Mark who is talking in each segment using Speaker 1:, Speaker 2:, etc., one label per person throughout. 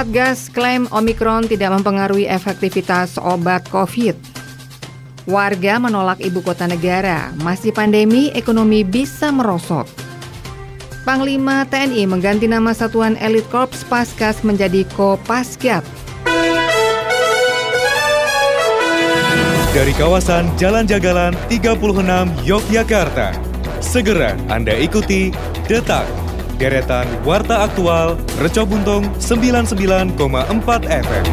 Speaker 1: Satgas klaim Omikron tidak mempengaruhi efektivitas obat COVID. Warga menolak ibu kota negara, masih pandemi, ekonomi bisa merosot. Panglima TNI mengganti nama Satuan Elit Korps Paskas menjadi Kopasgat.
Speaker 2: Dari kawasan Jalan Jagalan 36 Yogyakarta, segera Anda ikuti Detak deretan Warta Aktual Reco Buntung 99,4 FM.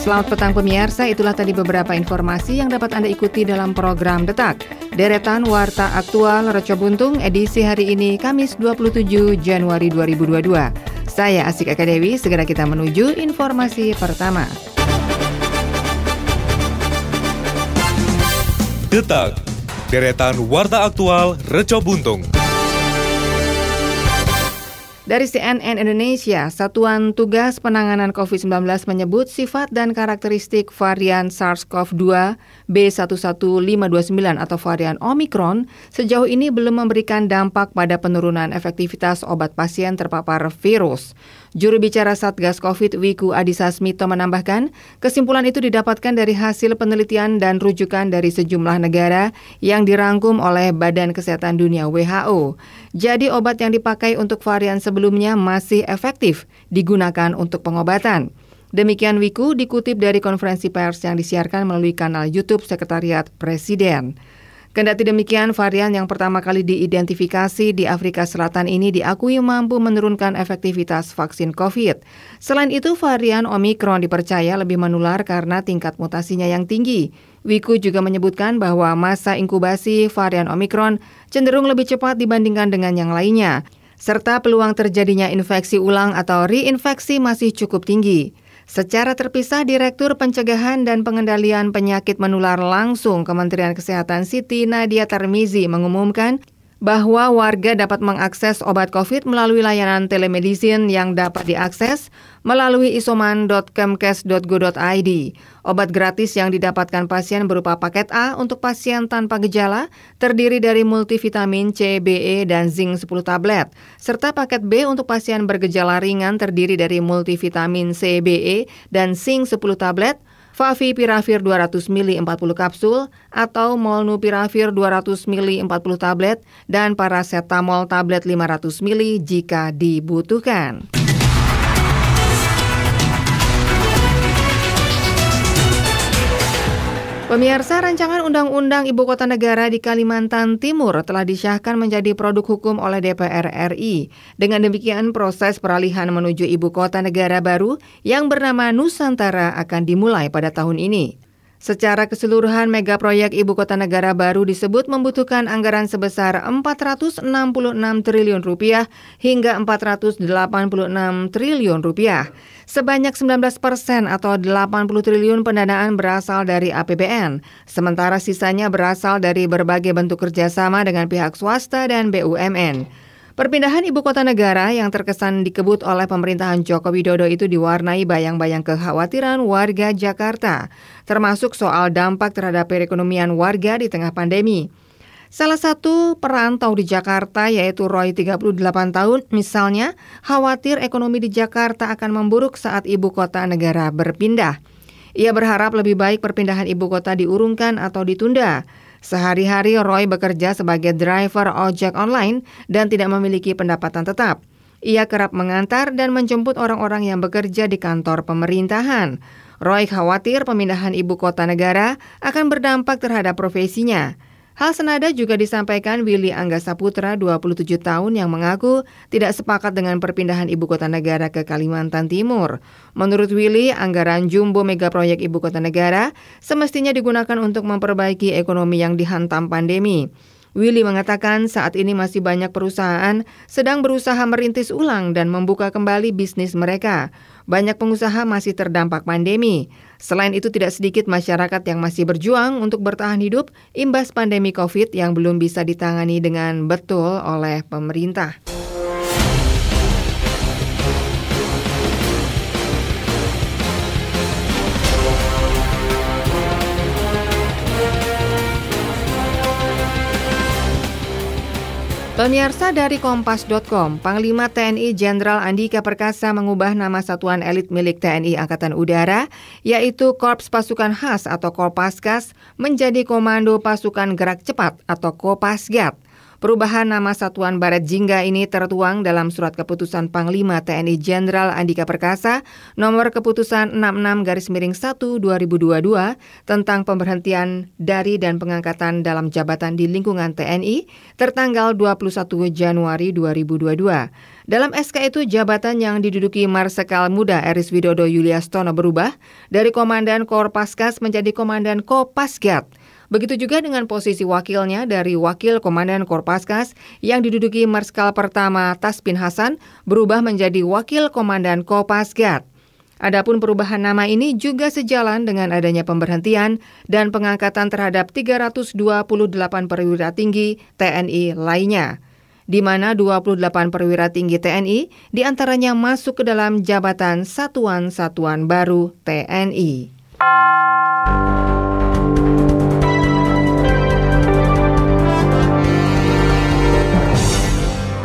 Speaker 1: Selamat petang pemirsa, itulah tadi beberapa informasi yang dapat Anda ikuti dalam program Detak. Deretan Warta Aktual Reco Buntung edisi hari ini Kamis 27 Januari 2022. Saya Asik Eka Dewi, segera kita menuju informasi pertama.
Speaker 2: Detak, deretan Warta Aktual Reco Buntung.
Speaker 1: Dari CNN Indonesia, Satuan Tugas Penanganan COVID-19 menyebut sifat dan karakteristik varian SARS-CoV-2 B11529 atau varian Omicron sejauh ini belum memberikan dampak pada penurunan efektivitas obat pasien terpapar virus. Juru bicara Satgas COVID Wiku Adhisa Smito menambahkan, kesimpulan itu didapatkan dari hasil penelitian dan rujukan dari sejumlah negara yang dirangkum oleh Badan Kesehatan Dunia WHO. Jadi obat yang dipakai untuk varian sebelumnya masih efektif digunakan untuk pengobatan. Demikian Wiku dikutip dari konferensi pers yang disiarkan melalui kanal YouTube Sekretariat Presiden. Kendati demikian, varian yang pertama kali diidentifikasi di Afrika Selatan ini diakui mampu menurunkan efektivitas vaksin COVID. Selain itu, varian Omikron dipercaya lebih menular karena tingkat mutasinya yang tinggi. Wiku juga menyebutkan bahwa masa inkubasi varian Omikron cenderung lebih cepat dibandingkan dengan yang lainnya, serta peluang terjadinya infeksi ulang atau reinfeksi masih cukup tinggi. Secara terpisah, Direktur Pencegahan dan Pengendalian Penyakit Menular langsung Kementerian Kesehatan Siti Nadia Tarmizi mengumumkan bahwa warga dapat mengakses obat COVID melalui layanan telemedicine yang dapat diakses melalui isoman.kemkes.go.id. Obat gratis yang didapatkan pasien berupa paket A untuk pasien tanpa gejala, terdiri dari multivitamin C, BE, dan zinc 10 tablet, serta paket B untuk pasien bergejala ringan terdiri dari multivitamin C, BE, dan zinc 10 tablet, Favipiravir 200 ml 40 kapsul atau Molnupiravir 200 ml 40 tablet dan paracetamol tablet 500 ml jika dibutuhkan. Pemirsa rancangan Undang-Undang Ibu Kota Negara di Kalimantan Timur telah disahkan menjadi produk hukum oleh DPR RI. Dengan demikian proses peralihan menuju Ibu Kota Negara baru yang bernama Nusantara akan dimulai pada tahun ini. Secara keseluruhan, mega proyek Ibu Kota Negara baru disebut membutuhkan anggaran sebesar 466 triliun rupiah hingga 486 triliun rupiah. Sebanyak 19 persen atau 80 triliun pendanaan berasal dari APBN, sementara sisanya berasal dari berbagai bentuk kerjasama dengan pihak swasta dan BUMN. Perpindahan ibu kota negara yang terkesan dikebut oleh pemerintahan Joko Widodo itu diwarnai bayang-bayang kekhawatiran warga Jakarta, termasuk soal dampak terhadap perekonomian warga di tengah pandemi. Salah satu perantau di Jakarta yaitu Roy 38 tahun misalnya khawatir ekonomi di Jakarta akan memburuk saat ibu kota negara berpindah. Ia berharap lebih baik perpindahan ibu kota diurungkan atau ditunda. Sehari-hari Roy bekerja sebagai driver ojek online dan tidak memiliki pendapatan tetap. Ia kerap mengantar dan menjemput orang-orang yang bekerja di kantor pemerintahan. Roy khawatir pemindahan ibu kota negara akan berdampak terhadap profesinya. Hal senada juga disampaikan Willy Angga Saputra, 27 tahun yang mengaku tidak sepakat dengan perpindahan ibu kota negara ke Kalimantan Timur. Menurut Willy, anggaran jumbo mega proyek ibu kota negara semestinya digunakan untuk memperbaiki ekonomi yang dihantam pandemi. Willy mengatakan saat ini masih banyak perusahaan sedang berusaha merintis ulang dan membuka kembali bisnis mereka. Banyak pengusaha masih terdampak pandemi. Selain itu tidak sedikit masyarakat yang masih berjuang untuk bertahan hidup imbas pandemi COVID yang belum bisa ditangani dengan betul oleh pemerintah. Pemirsa dari Kompas.com, Panglima TNI Jenderal Andika Perkasa mengubah nama satuan elit milik TNI Angkatan Udara, yaitu Korps Pasukan Khas atau Kopaskas, menjadi Komando Pasukan Gerak Cepat atau Kopasgat. Perubahan nama Satuan Barat Jingga ini tertuang dalam Surat Keputusan Panglima TNI Jenderal Andika Perkasa nomor keputusan 66 garis miring 1 2022 tentang pemberhentian dari dan pengangkatan dalam jabatan di lingkungan TNI tertanggal 21 Januari 2022. Dalam SK itu jabatan yang diduduki Marsikal Muda Eris Widodo Yuliastono berubah dari Komandan Korpaskas menjadi Komandan Kopasgat. Begitu juga dengan posisi wakilnya dari Wakil Komandan Korpaskas yang diduduki Marskal Pertama Taspin Hasan berubah menjadi Wakil Komandan Kopasgat. Adapun perubahan nama ini juga sejalan dengan adanya pemberhentian dan pengangkatan terhadap 328 perwira tinggi TNI lainnya di mana 28 perwira tinggi TNI di antaranya masuk ke dalam jabatan satuan-satuan baru TNI.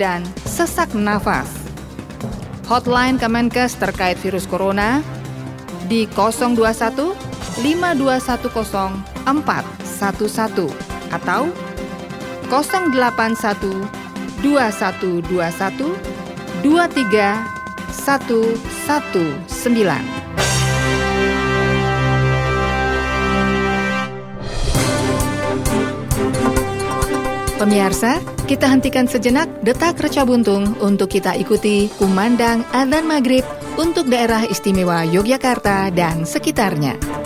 Speaker 1: dan sesak nafas. Hotline Kemenkes terkait virus corona di 021 5210 411 atau 081 2121 23119. Pemirsa, kita hentikan sejenak detak reca buntung untuk kita ikuti kumandang adzan maghrib untuk daerah istimewa Yogyakarta dan sekitarnya.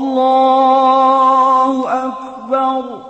Speaker 3: الله أكبر.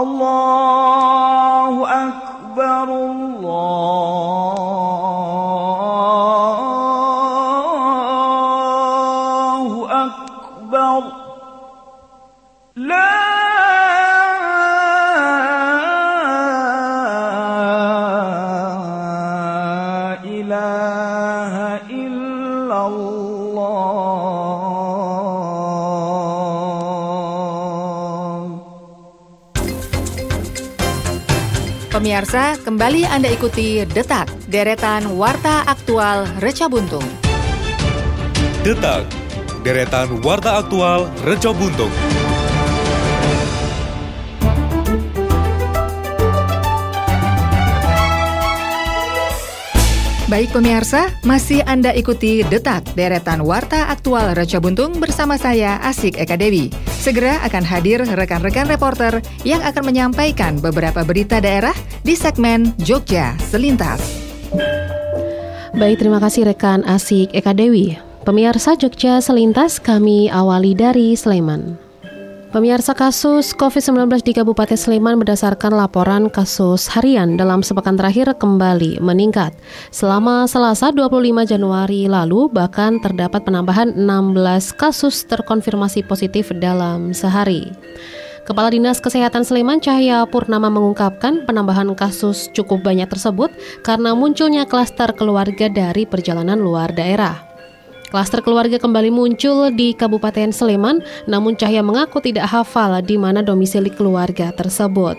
Speaker 3: الله
Speaker 1: Pemirsa, kembali Anda ikuti Detak, deretan Warta Aktual Reca Buntung.
Speaker 2: Detak, deretan warta aktual Reco Buntung.
Speaker 1: Baik pemirsa, masih Anda ikuti Detak, deretan Warta Aktual Reca Buntung bersama saya Asik Eka Dewi. Segera akan hadir rekan-rekan reporter yang akan menyampaikan beberapa berita daerah di segmen Jogja Selintas.
Speaker 4: Baik, terima kasih rekan Asik Eka Dewi. Pemirsa Jogja Selintas kami awali dari Sleman. Pemirsa kasus COVID-19 di Kabupaten Sleman berdasarkan laporan kasus harian dalam sepekan terakhir kembali meningkat. Selama Selasa 25 Januari lalu bahkan terdapat penambahan 16 kasus terkonfirmasi positif dalam sehari. Kepala Dinas Kesehatan Sleman Cahya Purnama mengungkapkan penambahan kasus cukup banyak tersebut karena munculnya klaster keluarga dari perjalanan luar daerah. Klaster keluarga kembali muncul di Kabupaten Sleman, namun Cahya mengaku tidak hafal di mana domisili keluarga tersebut.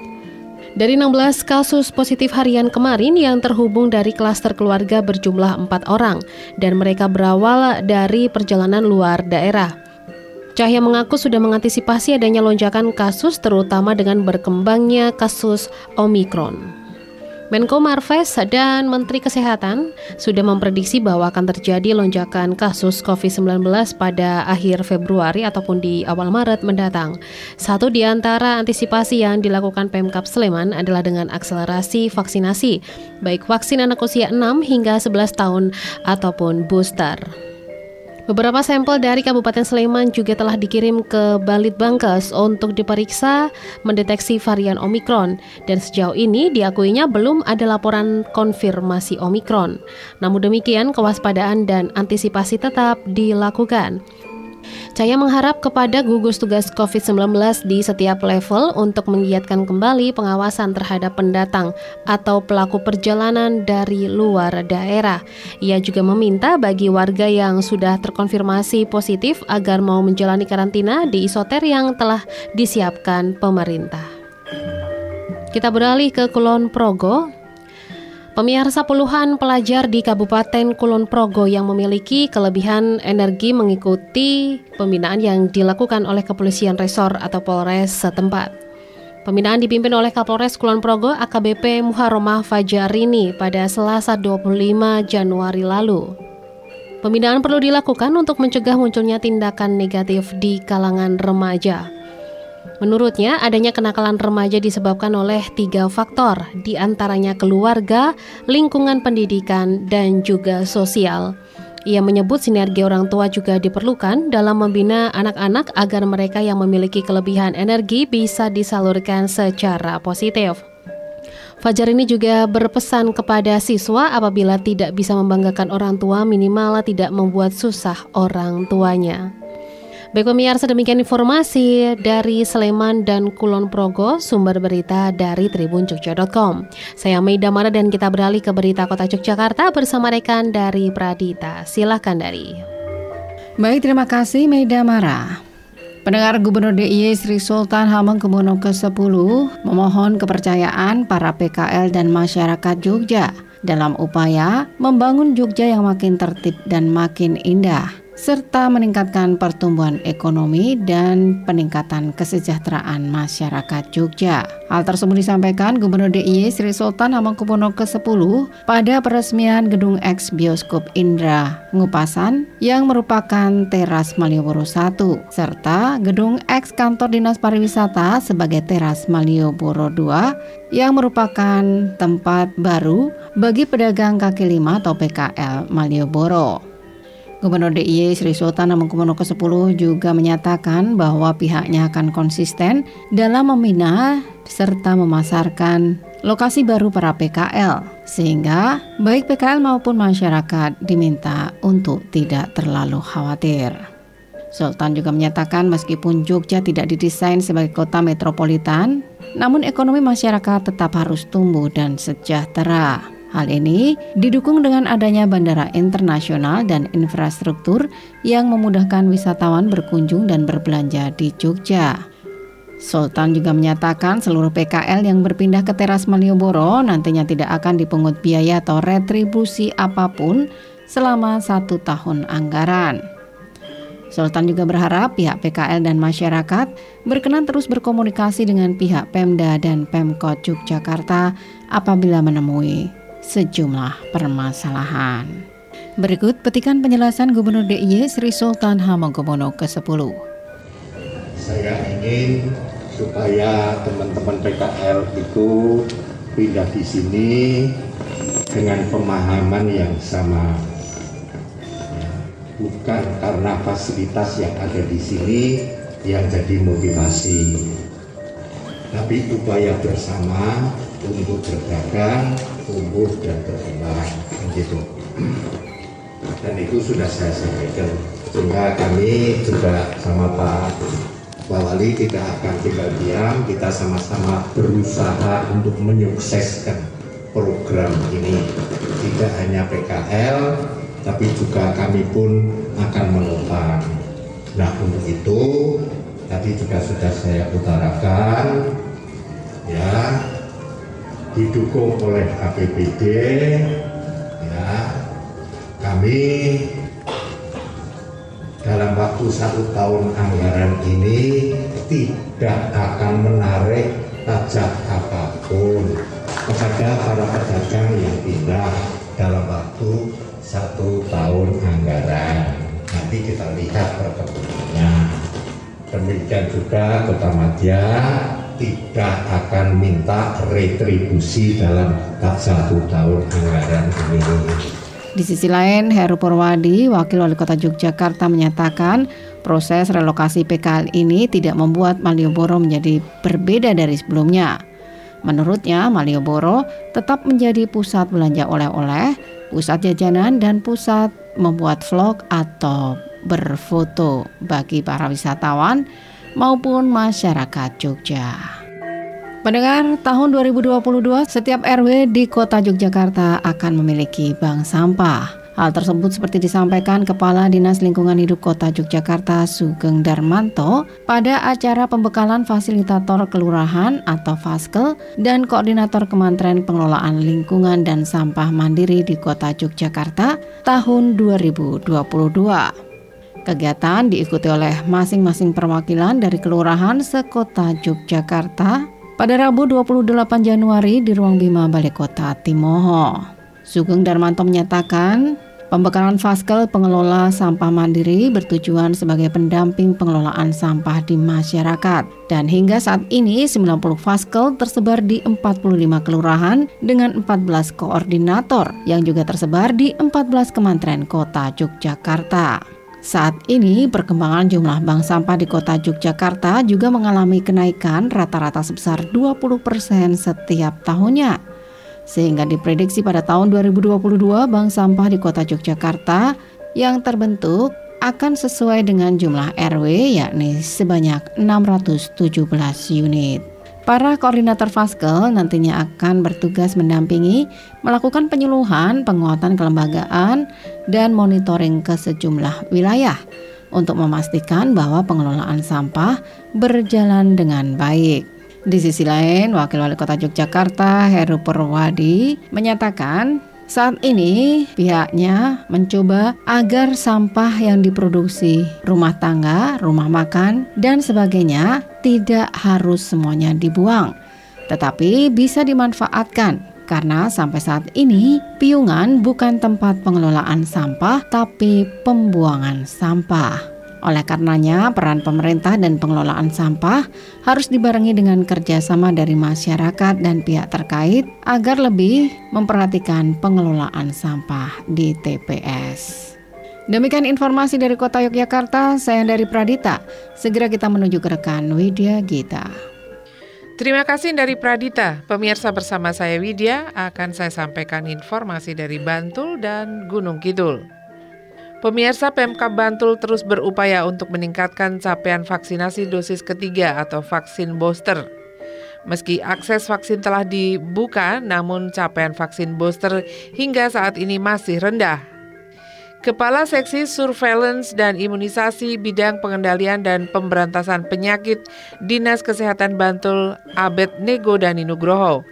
Speaker 4: Dari 16 kasus positif harian kemarin yang terhubung dari klaster keluarga berjumlah 4 orang dan mereka berawal dari perjalanan luar daerah. Cahya mengaku sudah mengantisipasi adanya lonjakan kasus terutama dengan berkembangnya kasus Omikron. Menko Marves dan Menteri Kesehatan sudah memprediksi bahwa akan terjadi lonjakan kasus COVID-19 pada akhir Februari ataupun di awal Maret mendatang. Satu di antara antisipasi yang dilakukan Pemkap Sleman adalah dengan akselerasi vaksinasi, baik vaksin anak usia 6 hingga 11 tahun ataupun booster. Beberapa sampel dari Kabupaten Sleman juga telah dikirim ke Balitbangkes untuk diperiksa mendeteksi varian Omikron dan sejauh ini diakuinya belum ada laporan konfirmasi Omikron. Namun demikian kewaspadaan dan antisipasi tetap dilakukan. Cahaya mengharap kepada gugus tugas COVID-19 di setiap level untuk menggiatkan kembali pengawasan terhadap pendatang atau pelaku perjalanan dari luar daerah. Ia juga meminta bagi warga yang sudah terkonfirmasi positif agar mau menjalani karantina di isoter yang telah disiapkan pemerintah. Kita beralih ke Kulon Progo. Pemirsa puluhan pelajar di Kabupaten Kulon Progo yang memiliki kelebihan energi mengikuti pembinaan yang dilakukan oleh Kepolisian Resor atau Polres setempat. Pembinaan dipimpin oleh Kapolres Kulon Progo AKBP Muharomah Fajarini pada Selasa 25 Januari lalu. Pembinaan perlu dilakukan untuk mencegah munculnya tindakan negatif di kalangan remaja. Menurutnya, adanya kenakalan remaja disebabkan oleh tiga faktor, di antaranya keluarga, lingkungan pendidikan, dan juga sosial. Ia menyebut sinergi orang tua juga diperlukan dalam membina anak-anak agar mereka yang memiliki kelebihan energi bisa disalurkan secara positif. Fajar ini juga berpesan kepada siswa apabila tidak bisa membanggakan orang tua minimal tidak membuat susah orang tuanya. Baik pemirsa demikian informasi dari Sleman dan Kulon Progo sumber berita dari tribunjogja.com. Saya Maida Mara dan kita beralih ke berita kota Yogyakarta bersama rekan dari Pradita. Silahkan dari.
Speaker 5: Baik, terima kasih Maida Mara. Pendengar Gubernur DIY Sri Sultan Hamengkubuwono ke-10 memohon kepercayaan para PKL dan masyarakat Jogja dalam upaya membangun Jogja yang makin tertib dan makin indah serta meningkatkan pertumbuhan ekonomi dan peningkatan kesejahteraan masyarakat Jogja. Hal tersebut disampaikan Gubernur DIY Sri Sultan Hamengkubuwono ke-10 pada peresmian gedung X Bioskop Indra Ngupasan yang merupakan teras Malioboro 1 serta gedung X Kantor Dinas Pariwisata sebagai teras Malioboro 2 yang merupakan tempat baru bagi pedagang kaki lima atau PKL Malioboro. Gubernur DIY Sri Sultan Hamengkubuwono ke-10 juga menyatakan bahwa pihaknya akan konsisten dalam membina serta memasarkan lokasi baru para PKL sehingga baik PKL maupun masyarakat diminta untuk tidak terlalu khawatir. Sultan juga menyatakan meskipun Jogja tidak didesain sebagai kota metropolitan, namun ekonomi masyarakat tetap harus tumbuh dan sejahtera. Hal ini didukung dengan adanya bandara internasional dan infrastruktur yang memudahkan wisatawan berkunjung dan berbelanja di Jogja. Sultan juga menyatakan seluruh PKL yang berpindah ke teras Malioboro nantinya tidak akan dipungut biaya atau retribusi apa pun selama satu tahun anggaran. Sultan juga berharap pihak PKL dan masyarakat berkenan terus berkomunikasi dengan pihak Pemda dan Pemkot Yogyakarta apabila menemui sejumlah permasalahan. Berikut petikan penjelasan Gubernur DIY Sri Sultan Hamengkubuwono ke-10.
Speaker 6: Saya ingin supaya teman-teman PKL itu pindah di sini dengan pemahaman yang sama. Bukan karena fasilitas yang ada di sini yang jadi motivasi, tapi upaya bersama untuk berdagang tumbuh dan berkembang. Begitu dan itu sudah saya sampaikan. Sehingga kami juga sama Pak Wali tidak akan tinggal diam. Kita sama-sama berusaha untuk menyukseskan program ini. Tidak hanya PKL tapi juga kami pun akan menopang nah untuk itu tadi juga sudah saya utarakan. Ya didukung oleh APBD ya. Kami dalam waktu satu tahun anggaran ini tidak akan menarik pajak apa pun kepada para pedagang yang tidak dalam waktu satu tahun anggaran. Nanti kita lihat perkembangannya. Demikian juga Kota Madya tidak akan minta retribusi dalam satu tahun anggaran ini.
Speaker 5: Di sisi lain, Heru Purwadi, Wakil Wali Kota Yogyakarta menyatakan proses relokasi PKL ini tidak membuat Malioboro menjadi berbeda dari sebelumnya. Menurutnya, Malioboro tetap menjadi pusat belanja oleh-oleh, pusat jajanan, dan pusat membuat vlog atau berfoto bagi para wisatawan maupun masyarakat Jogja. Pendengar, tahun 2022 setiap RW di kota Yogyakarta akan memiliki bank sampah. Hal tersebut seperti disampaikan Kepala Dinas Lingkungan Hidup Kota Yogyakarta Sugeng Darmanto pada acara pembekalan fasilitator kelurahan atau Faskel dan Koordinator Kementerian Pengelolaan Lingkungan dan Sampah Mandiri di Kota Yogyakarta tahun 2022. Kegiatan diikuti oleh masing-masing perwakilan dari kelurahan sekota Yogyakarta pada Rabu 28 Januari di Ruang Bima Balai Kota Timoho. Sugeng Darmanto menyatakan, pembekalan Faskel pengelola sampah mandiri bertujuan sebagai pendamping pengelolaan sampah di masyarakat. Dan hingga saat ini 90 Faskel tersebar di 45 kelurahan dengan 14 koordinator yang juga tersebar di 14 kementerian kota Yogyakarta. Saat ini perkembangan jumlah bank sampah di kota Yogyakarta juga mengalami kenaikan rata-rata sebesar 20% setiap tahunnya. Sehingga diprediksi pada tahun 2022 bank sampah di kota Yogyakarta yang terbentuk akan sesuai dengan jumlah RW yakni sebanyak 617 unit. Para koordinator Faskel nantinya akan bertugas mendampingi, melakukan penyuluhan, penguatan kelembagaan, dan monitoring ke sejumlah wilayah untuk memastikan bahwa pengelolaan sampah berjalan dengan baik. Di sisi lain, Wakil Wali Kota Yogyakarta Heru Purwadi menyatakan Saat ini pihaknya mencoba agar sampah yang diproduksi rumah tangga, rumah makan, dan sebagainya tidak harus semuanya dibuang, tetapi bisa dimanfaatkan karena sampai saat ini piungan bukan tempat pengelolaan sampah tapi pembuangan sampah. Oleh karenanya, peran pemerintah dan pengelolaan sampah harus dibarengi dengan kerjasama dari masyarakat dan pihak terkait agar lebih memperhatikan pengelolaan sampah di TPS. Demikian informasi dari Kota Yogyakarta, saya dari Pradita. Segera kita menuju ke rekan Widya Gita.
Speaker 7: Terima kasih dari Pradita. Pemirsa bersama saya Widya akan saya sampaikan informasi dari Bantul dan Gunung Kidul. Pemirsa Pemkab Bantul terus berupaya untuk meningkatkan capaian vaksinasi dosis ketiga atau vaksin booster. Meski akses vaksin telah dibuka, namun capaian vaksin booster hingga saat ini masih rendah. Kepala Seksi Surveillance dan Imunisasi Bidang Pengendalian dan Pemberantasan Penyakit Dinas Kesehatan Bantul Abed Nego Dani Nugroho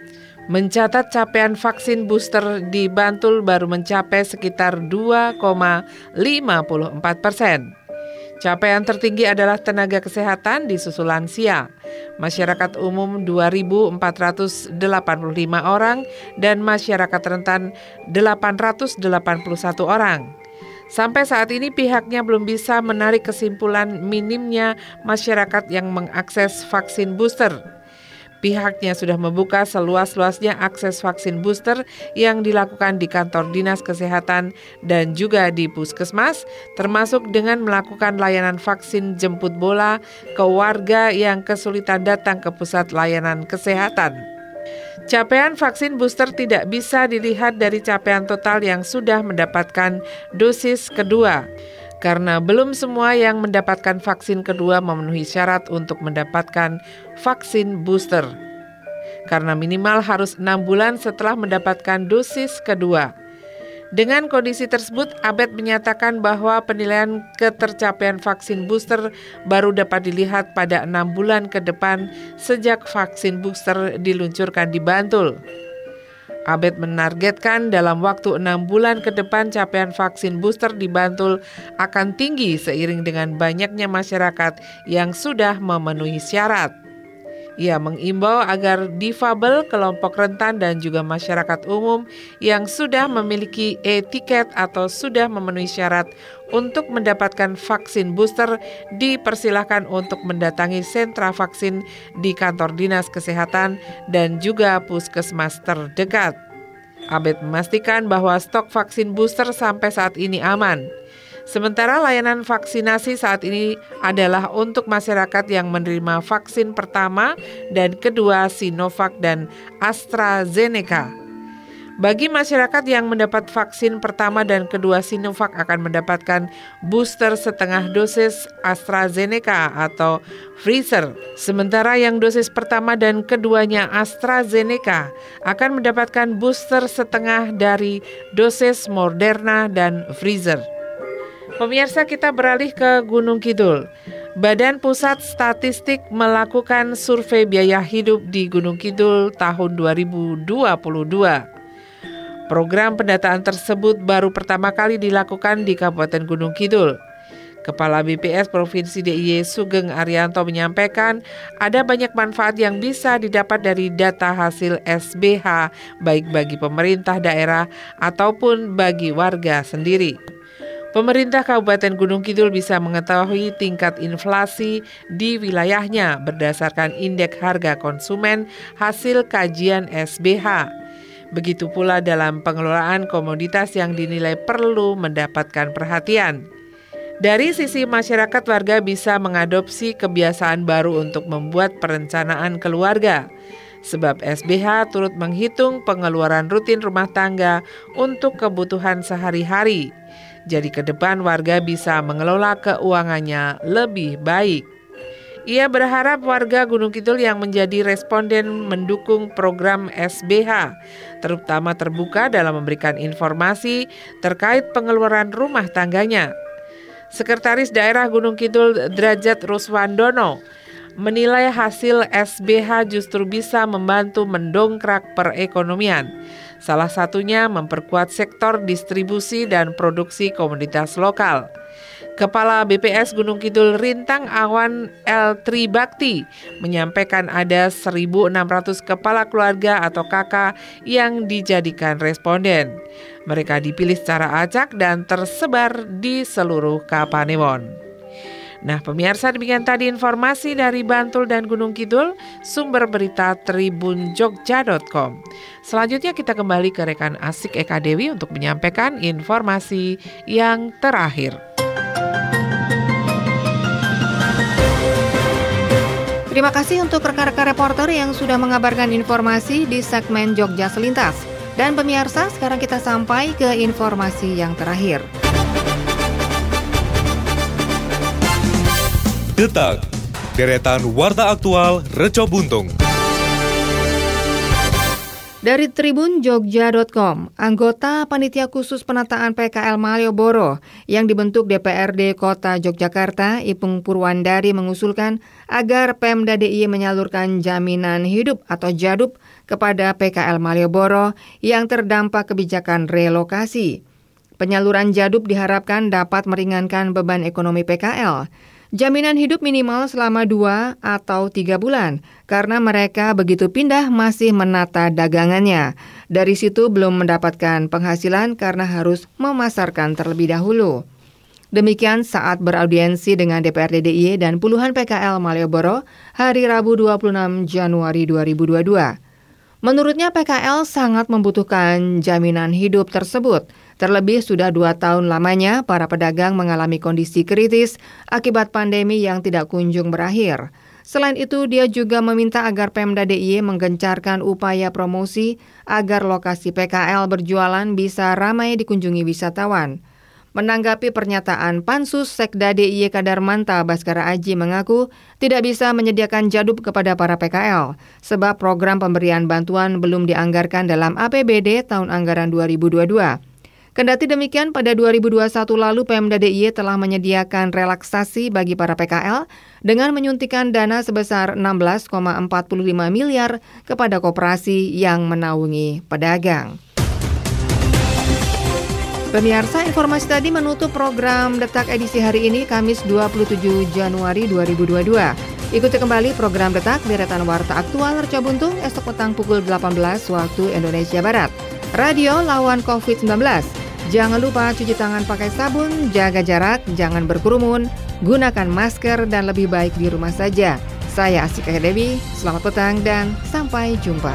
Speaker 7: mencatat capaian vaksin booster di Bantul baru mencapai sekitar 2,54 persen. Capaian tertinggi adalah tenaga kesehatan di susul lansia, masyarakat umum 2.485 orang, dan masyarakat rentan 881 orang. Sampai saat ini pihaknya belum bisa menarik kesimpulan minimnya masyarakat yang mengakses vaksin booster. Pihaknya sudah membuka seluas-luasnya akses vaksin booster yang dilakukan di kantor Dinas Kesehatan dan juga di puskesmas, termasuk dengan melakukan layanan vaksin jemput bola ke warga yang kesulitan datang ke pusat layanan kesehatan. Capaian vaksin booster tidak bisa dilihat dari capaian total yang sudah mendapatkan dosis kedua karena belum semua yang mendapatkan vaksin kedua memenuhi syarat untuk mendapatkan vaksin booster. Karena minimal harus enam bulan setelah mendapatkan dosis kedua. Dengan kondisi tersebut, Abed menyatakan bahwa penilaian ketercapaian vaksin booster baru dapat dilihat pada enam bulan ke depan sejak vaksin booster diluncurkan di Bantul. Abed menargetkan dalam waktu enam bulan ke depan capaian vaksin booster di Bantul akan tinggi seiring dengan banyaknya masyarakat yang sudah memenuhi syarat. Ia mengimbau agar difabel, kelompok rentan, dan juga masyarakat umum yang sudah memiliki e-tiket atau sudah memenuhi syarat untuk mendapatkan vaksin booster dipersilahkan untuk mendatangi sentra vaksin di kantor dinas kesehatan dan juga puskesmas terdekat. Abed memastikan bahwa stok vaksin booster sampai saat ini aman. Sementara layanan vaksinasi saat ini adalah untuk masyarakat yang menerima vaksin pertama dan kedua Sinovac dan AstraZeneca. Bagi masyarakat yang mendapat vaksin pertama dan kedua Sinovac akan mendapatkan booster setengah dosis AstraZeneca atau Pfizer. Sementara yang dosis pertama dan keduanya AstraZeneca akan mendapatkan booster setengah dari dosis Moderna dan Pfizer. Pemirsa kita beralih ke Gunung Kidul. Badan Pusat Statistik melakukan survei biaya hidup di Gunung Kidul tahun 2022. Program pendataan tersebut baru pertama kali dilakukan di Kabupaten Gunung Kidul. Kepala BPS Provinsi DIY Sugeng Arianto menyampaikan ada banyak manfaat yang bisa didapat dari data hasil SBH baik bagi pemerintah daerah ataupun bagi warga sendiri. Pemerintah Kabupaten Gunung Kidul bisa mengetahui tingkat inflasi di wilayahnya berdasarkan indeks harga konsumen hasil kajian SBH. Begitu pula dalam pengelolaan komoditas yang dinilai perlu mendapatkan perhatian. Dari sisi masyarakat, warga bisa mengadopsi kebiasaan baru untuk membuat perencanaan keluarga sebab SBH turut menghitung pengeluaran rutin rumah tangga untuk kebutuhan sehari-hari. Jadi ke depan warga bisa mengelola keuangannya lebih baik. Ia berharap warga Gunung Kidul yang menjadi responden mendukung program SBH, terutama terbuka dalam memberikan informasi terkait pengeluaran rumah tangganya. Sekretaris Daerah Gunung Kidul Derajat Ruswandono menilai hasil SBH justru bisa membantu mendongkrak perekonomian Salah satunya memperkuat sektor distribusi dan produksi komoditas lokal. Kepala BPS Gunung Kidul Rintang Awan L. Tribakti menyampaikan ada 1.600 kepala keluarga atau kakak yang dijadikan responden. Mereka dipilih secara acak dan tersebar di seluruh Kapanewon. Nah, pemirsa demikian tadi informasi dari Bantul dan Gunung Kidul, sumber berita tribunjogja.com. Selanjutnya kita kembali ke rekan Asik Eka Dewi untuk menyampaikan informasi yang terakhir.
Speaker 1: Terima kasih untuk rekan-rekan reporter yang sudah mengabarkan informasi di segmen Jogja Selintas. Dan pemirsa, sekarang kita sampai ke informasi yang terakhir.
Speaker 2: Detak, deretan warta aktual Reco Buntung.
Speaker 1: Dari Tribun Jogja.com, anggota Panitia Khusus Penataan PKL Malioboro yang dibentuk DPRD Kota Yogyakarta, Ipung Purwandari mengusulkan agar Pemda DIY menyalurkan jaminan hidup atau JADUP kepada PKL Malioboro yang terdampak kebijakan relokasi. Penyaluran JADUP diharapkan dapat meringankan beban ekonomi PKL. Jaminan hidup minimal selama dua atau tiga bulan, karena mereka begitu pindah masih menata dagangannya. Dari situ belum mendapatkan penghasilan karena harus memasarkan terlebih dahulu. Demikian saat beraudiensi dengan DPRD DIY dan puluhan PKL Malioboro hari Rabu 26 Januari 2022. Menurutnya PKL sangat membutuhkan jaminan hidup tersebut. Terlebih sudah dua tahun lamanya para pedagang mengalami kondisi kritis akibat pandemi yang tidak kunjung berakhir. Selain itu, dia juga meminta agar Pemda DIY menggencarkan upaya promosi agar lokasi PKL berjualan bisa ramai dikunjungi wisatawan. Menanggapi pernyataan Pansus Sekda DIY Kadarmanta Baskara Aji mengaku tidak bisa menyediakan jadup kepada para PKL sebab program pemberian bantuan belum dianggarkan dalam APBD tahun anggaran 2022. Kendati demikian, pada 2021 lalu Pemda DIY telah menyediakan relaksasi bagi para PKL dengan menyuntikan dana sebesar 16,45 miliar kepada koperasi yang menaungi pedagang. Pemirsa, informasi tadi menutup program Detak edisi hari ini, Kamis 27 Januari 2022. Ikuti kembali program Detak Deretan Warta Aktual Reca Buntung esok petang pukul 18 waktu Indonesia Barat. Radio lawan COVID-19. Jangan lupa cuci tangan pakai sabun, jaga jarak, jangan berkerumun, gunakan masker, dan lebih baik di rumah saja. Saya Asika Dewi, selamat petang dan sampai jumpa.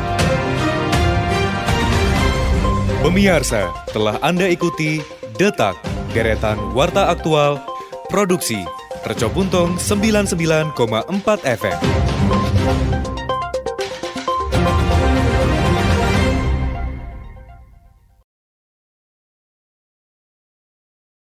Speaker 2: Pemirsa, telah Anda ikuti Detak, Deretan Warta Aktual, Produksi, Tercobuntung 99,4 FM.